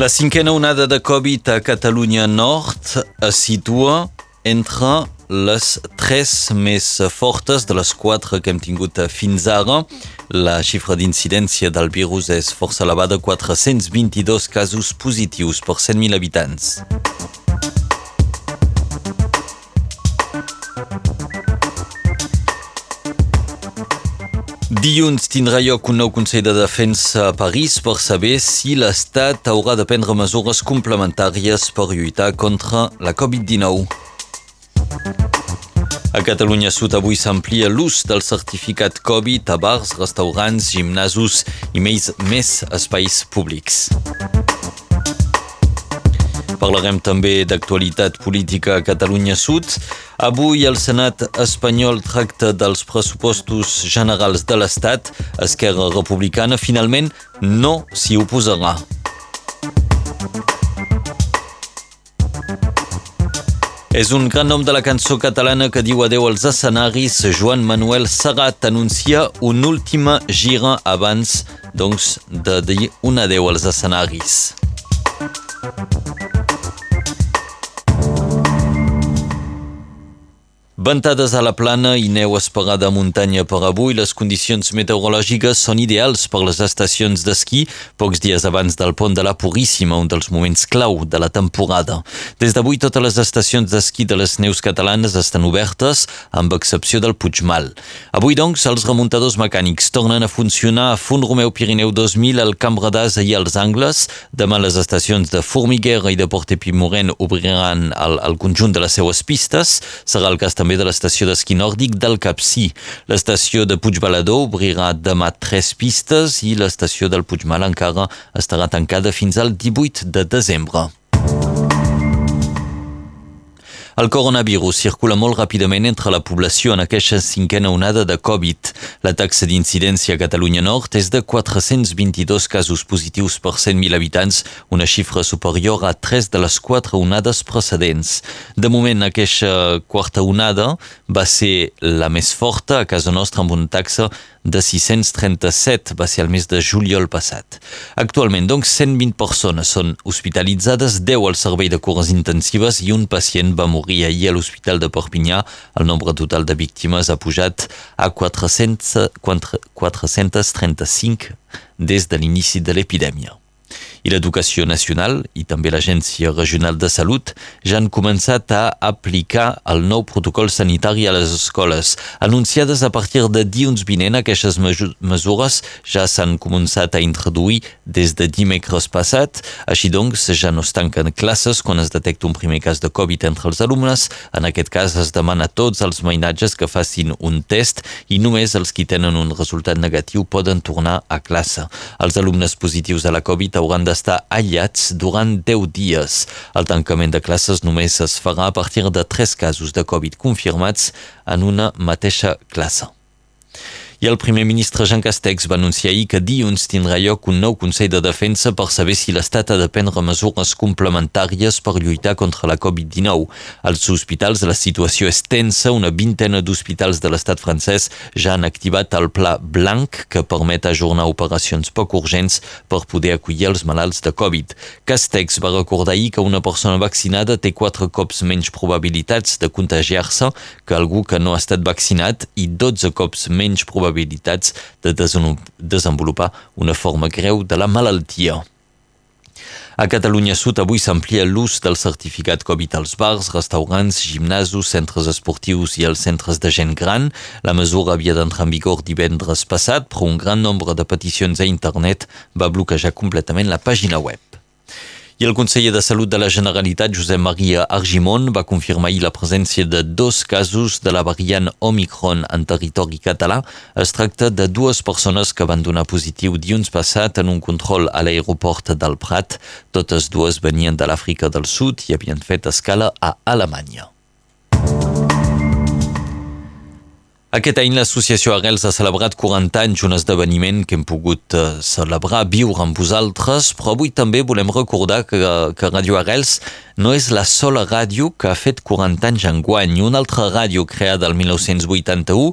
La cinquena onada de Covid a Catalunya Nord es situa entre les tres més fortes de les quatre que hem tingut fins ara. La xifra d'incidència del virus és força elevada, 422 casos positius per 100.000 habitants. Dilluns tindrà lloc un nou Consell de Defensa a París per saber si l'Estat haurà de prendre mesures complementàries per lluitar contra la Covid-19. A Catalunya Sud avui s'amplia l'ús del certificat Covid a bars, restaurants, gimnasos i més, més espais públics. Parlarem també d'actualitat política a Catalunya Sud. Avui el Senat espanyol tracta dels pressupostos generals de l'Estat. Esquerra Republicana finalment no s'hi oposarà. És un gran nom de la cançó catalana que diu adeu als escenaris. Joan Manuel Serrat anuncia una última gira abans doncs, de dir un adeu als escenaris. Ventades a la plana i neu esperada a muntanya per avui, les condicions meteorològiques són ideals per les estacions d'esquí pocs dies abans del pont de la Puríssima, un dels moments clau de la temporada. Des d'avui totes les estacions d'esquí de les neus catalanes estan obertes, amb excepció del Puigmal. Avui, doncs, els remuntadors mecànics tornen a funcionar a Font Romeu Pirineu 2000, al Camp Redàs i als Angles. Demà les estacions de Formiguera i de Portepimoren obriran el, el conjunt de les seues pistes. Serà el cas també també de l'estació d'esquí nòrdic del Capcí. L'estació de Puigbalador obrirà demà tres pistes i l'estació del Puigmal encara estarà tancada fins al 18 de desembre. El coronavirus circula molt ràpidament entre la població en aquesta cinquena onada de Covid. La taxa d'incidència a Catalunya Nord és de 422 casos positius per 100.000 habitants, una xifra superior a tres de les quatre onades precedents. De moment, aquesta quarta onada va ser la més forta a casa nostra amb una taxa de 637, va ser el mes de juliol passat. Actualment, doncs, 120 persones són hospitalitzades, 10 al servei de cures intensives i un pacient va morir ahir a l'Hospital de Perpinyà. El nombre total de víctimes ha pujat a 400, 435 des de l'inici de l'epidèmia i l'Educació Nacional i també l'Agència Regional de Salut ja han començat a aplicar el nou protocol sanitari a les escoles. Anunciades a partir de dilluns vinent, aquestes mesures ja s'han començat a introduir des de dimecres passat. Així doncs, ja no es tanquen classes quan es detecta un primer cas de Covid entre els alumnes. En aquest cas, es demana a tots els mainatges que facin un test i només els que tenen un resultat negatiu poden tornar a classe. Els alumnes positius a la Covid hauran d'estar aïllats durant 10 dies. El tancament de classes només es farà a partir de 3 casos de Covid confirmats en una mateixa classe. I el primer ministre Jean Castex va anunciar ahir que dilluns tindrà lloc un nou Consell de Defensa per saber si l'Estat ha de prendre mesures complementàries per lluitar contra la Covid-19. Als hospitals la situació és tensa. Una vintena d'hospitals de l'estat francès ja han activat el pla blanc que permet ajornar operacions poc urgents per poder acollir els malalts de Covid. Castex va recordar ahir que una persona vaccinada té quatre cops menys probabilitats de contagiar-se que algú que no ha estat vaccinat i 12 cops menys probabilitats probabilitats de desenvolupar una forma greu de la malaltia. A Catalunya Sud avui s'amplia l'ús del certificat Covid als bars, restaurants, gimnasos, centres esportius i els centres de gent gran. La mesura havia d'entrar en vigor divendres passat, però un gran nombre de peticions a internet va bloquejar completament la pàgina web. I el conseller de Salut de la Generalitat, Josep Maria Argimon, va confirmar ahir la presència de dos casos de la variant Omicron en territori català. Es tracta de dues persones que van donar positiu dilluns passat en un control a l'aeroport del Prat. Totes dues venien de l'Àfrica del Sud i havien fet escala a Alemanya. Aquest any l'associació Arrels ha celebrat 40 anys, un esdeveniment que hem pogut uh, celebrar, viure amb vosaltres, però avui també volem recordar que, que Radio Arrels no és la sola ràdio que ha fet 40 anys en guany. Una altra ràdio creada el 1981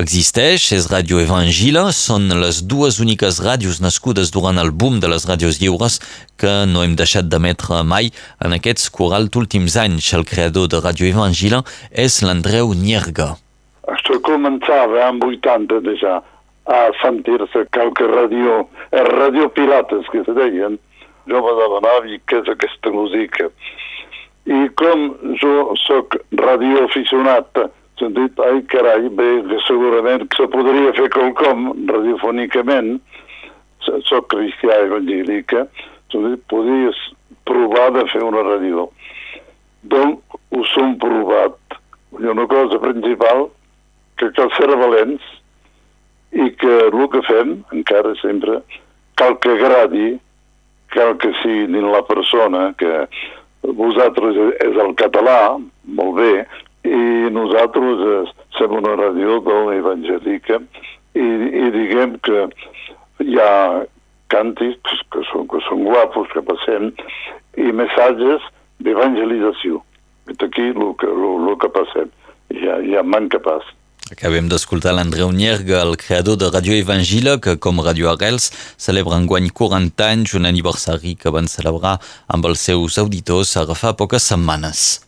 existeix, és Ràdio Evangila, són les dues úniques ràdios nascudes durant el boom de les ràdios lliures que no hem deixat d'emetre mai en aquests 40 últims anys. El creador de Ràdio Evangila és l'Andreu Nierga. Començava amb 80 ja a sentir-se qualque ràdio, els ràdio pirates que se deien. Jo va demanar què és aquesta música. I com jo sóc radioaficionat, s'han dit, ai carai, bé, que segurament se podria fer quelcom radiofònicament, soc cristià evangèlica, s'han dit, podies provar de fer una ràdio. Doncs ho som provat. Ha una cosa principal, que cal ser valents i que el que fem, encara sempre, cal que agradi, cal que sigui dins la persona, que vosaltres és el català, molt bé, i nosaltres eh, som una ràdio dona evangèlica i, i diguem que hi ha càntics que són, que són guapos, que passem, i missatges d'evangelització. Aquí el que, el, el que passem. Hi ha, hi manca pas. Acabem d'escoltar l'Andreu Nierga, el creador de Radio Evangila, que com Radio Arrels celebra enguany 40 anys, un aniversari que van celebrar amb els seus auditors ara fa poques setmanes.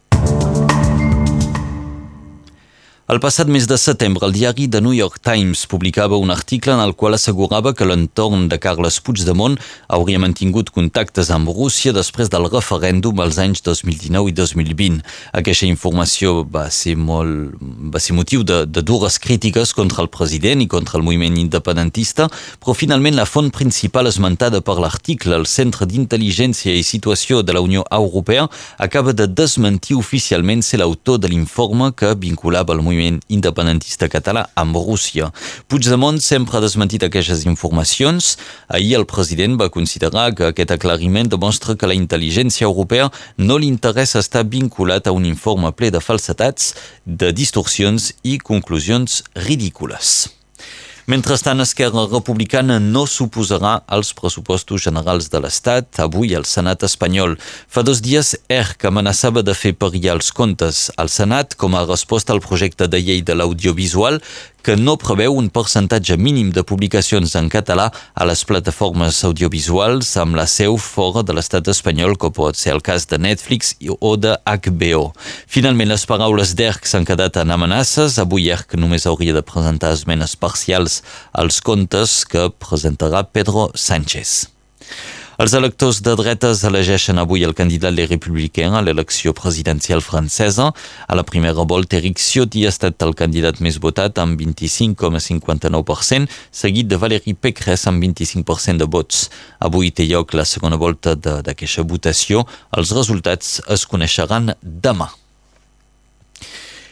El passat mes de setembre, el diari The New York Times publicava un article en el qual assegurava que l'entorn de Carles Puigdemont hauria mantingut contactes amb Rússia després del referèndum als anys 2019 i 2020. Aquesta informació va ser, molt, va ser motiu de, de dures crítiques contra el president i contra el moviment independentista, però finalment la font principal esmentada per l'article, el Centre d'Intel·ligència i Situació de la Unió Europea, acaba de desmentir oficialment ser l'autor de l'informe que vinculava el moviment moviment independentista català amb Rússia. Puigdemont sempre ha desmentit aquestes informacions. Ahir el president va considerar que aquest aclariment demostra que la intel·ligència europea no li interessa estar vinculat a un informe ple de falsetats, de distorsions i conclusions ridícules. Mentrestant, Esquerra Republicana no suposarà als pressupostos generals de l'Estat avui al Senat espanyol. Fa dos dies, ERC amenaçava de fer perillar els comptes al Senat com a resposta al projecte de llei de l'audiovisual que no preveu un percentatge mínim de publicacions en català a les plataformes audiovisuals amb la seu fora de l'estat espanyol, com pot ser el cas de Netflix o de HBO. Finalment, les paraules d'ERC s'han quedat en amenaces. Avui ERC només hauria de presentar esmenes parcials als comptes que presentarà Pedro Sánchez. Els electors de dretes elegeixen avui el candidat Les Républicains a l'elecció presidencial francesa. A la primera volta, Eric Ciotti ha estat el candidat més votat amb 25,59%, seguit de Valérie Pécresse amb 25% de vots. Avui té lloc la segona volta d'aquesta votació. Els resultats es coneixeran demà.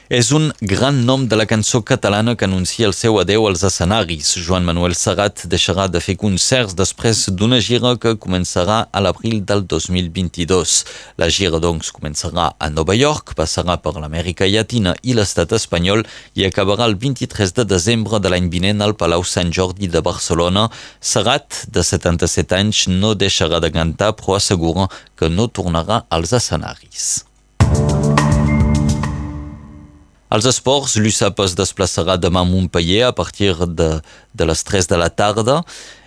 És un gran nom de la cançó catalana que anuncia el seu adeu als escenaris. Joan Manuel Serrat deixarà de fer concerts després d'una gira que començarà a l'abril del 2022. La gira, doncs, començarà a Nova York, passarà per l'Amèrica Llatina i l'estat espanyol i acabarà el 23 de desembre de l'any vinent al Palau Sant Jordi de Barcelona. Serrat, de 77 anys, no deixarà de cantar, però assegura que no tornarà als escenaris. Als esports, l'USAP es desplaçarà demà a Montpellier a partir de, de les 3 de la tarda.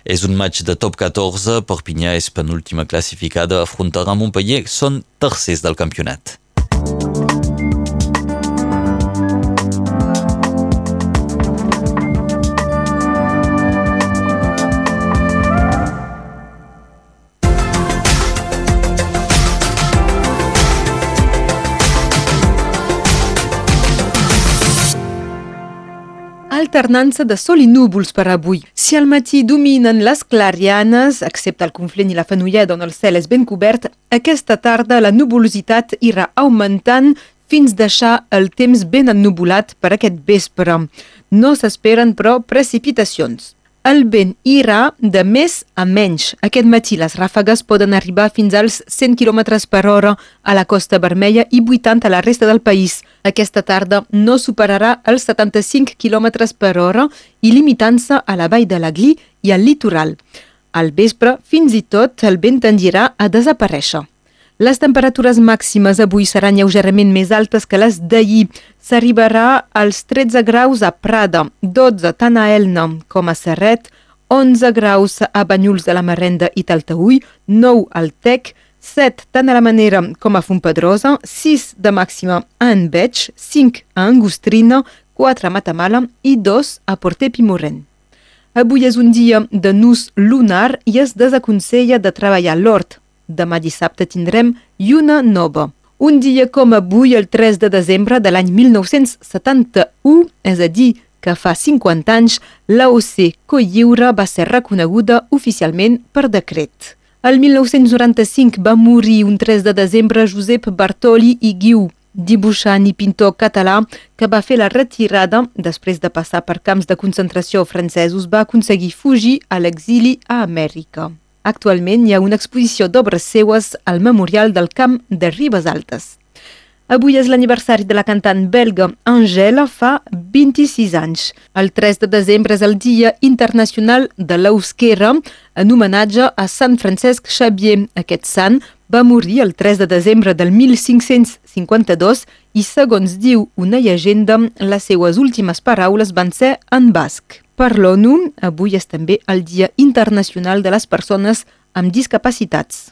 És un match de top 14. Perpinyà és penúltima classificada. Afrontarà Montpellier. Són tercers del campionat. Alternança de sol i núvols per avui. Si al matí dominen les clarianes, excepte el conflent i la fenolleda on el cel és ben cobert, aquesta tarda la nuvolositat irà augmentant fins deixar el temps ben ennubulat per aquest vespre. No s'esperen, però, precipitacions. El vent irà de més a menys. Aquest matí les ràfegues poden arribar fins als 100 km per hora a la Costa Vermella i 80 a la resta del país. Aquesta tarda no superarà els 75 km per hora i limitant-se a la vall de l'Aglí i al litoral. Al vespre, fins i tot, el vent tendirà a desaparèixer. Les temperatures màximes avui seran lleugerament més altes que les d'ahir. S'arribarà als 13 graus a Prada, 12 tant a Elna com a Serret, 11 graus a Banyuls de la Marrenda i Taltaúi, 9 al Tec, 7 tant a la Manera com a Fontpedrosa, 6 de màxima a Enveig, 5 a Angostrina, 4 a Matamala i 2 a Porter Pimorent. Avui és un dia de nus lunar i es desaconsella de treballar l'hort. Demà dissabte tindrem lluna nova. Un dia com avui, el 3 de desembre de l'any 1971, és a dir, que fa 50 anys, l'AOC Colliure va ser reconeguda oficialment per decret. El 1995 va morir un 3 de desembre Josep Bartoli i Guiu, dibuixant i pintor català que va fer la retirada després de passar per camps de concentració francesos, va aconseguir fugir a l'exili a Amèrica. Actualment hi ha una exposició d'obres seues al Memorial del Camp de Ribes Altes. Avui és l'aniversari de la cantant belga Angela, fa 26 anys. El 3 de desembre és el Dia Internacional de l'Eusquera, en homenatge a Sant Francesc Xavier. Aquest sant va morir el 3 de desembre del 1552 i, segons diu una llegenda, les seues últimes paraules van ser en basc. Per l'ONU, avui és també el Dia Internacional de les Persones amb Discapacitats.